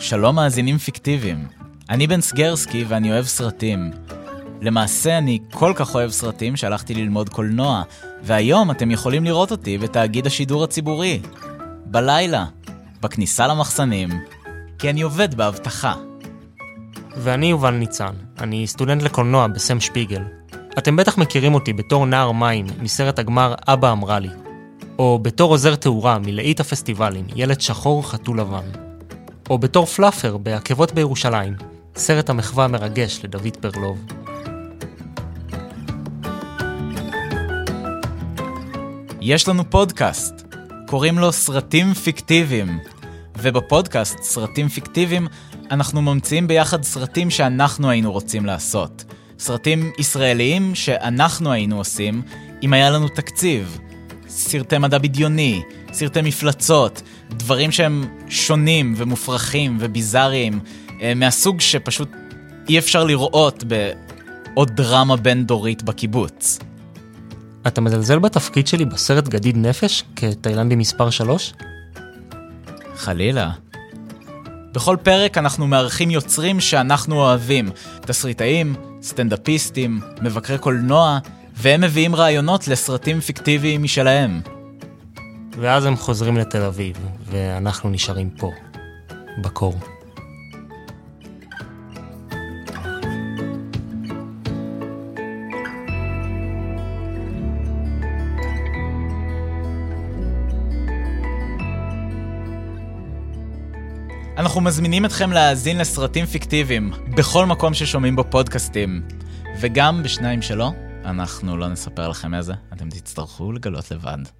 שלום מאזינים פיקטיביים. אני בן סגרסקי ואני אוהב סרטים. למעשה אני כל כך אוהב סרטים שהלכתי ללמוד קולנוע, והיום אתם יכולים לראות אותי בתאגיד השידור הציבורי. בלילה, בכניסה למחסנים, כי אני עובד באבטחה. ואני יובל ניצן, אני סטודנט לקולנוע בסם שפיגל. אתם בטח מכירים אותי בתור נער מים מסרט הגמר אבא אמרה לי, או בתור עוזר תאורה מלאית הפסטיבלים, ילד שחור חתול לבן, או בתור פלאפר בעקבות בירושלים, סרט המחווה המרגש לדוד פרלוב. יש לנו פודקאסט, קוראים לו סרטים פיקטיביים. ובפודקאסט סרטים פיקטיביים אנחנו ממציאים ביחד סרטים שאנחנו היינו רוצים לעשות. סרטים ישראליים שאנחנו היינו עושים אם היה לנו תקציב. סרטי מדע בדיוני, סרטי מפלצות, דברים שהם שונים ומופרכים וביזאריים, אה, מהסוג שפשוט אי אפשר לראות בעוד דרמה בין-דורית בקיבוץ. אתה מזלזל בתפקיד שלי בסרט גדיד נפש כתאילנדי מספר 3? חלילה. בכל פרק אנחנו מארחים יוצרים שאנחנו אוהבים, תסריטאים, סטנדאפיסטים, מבקרי קולנוע, והם מביאים רעיונות לסרטים פיקטיביים משלהם. ואז הם חוזרים לתל אביב, ואנחנו נשארים פה, בקור. אנחנו מזמינים אתכם להאזין לסרטים פיקטיביים, בכל מקום ששומעים בו פודקאסטים. וגם בשניים שלא, אנחנו לא נספר לכם איזה, אתם תצטרכו לגלות לבד.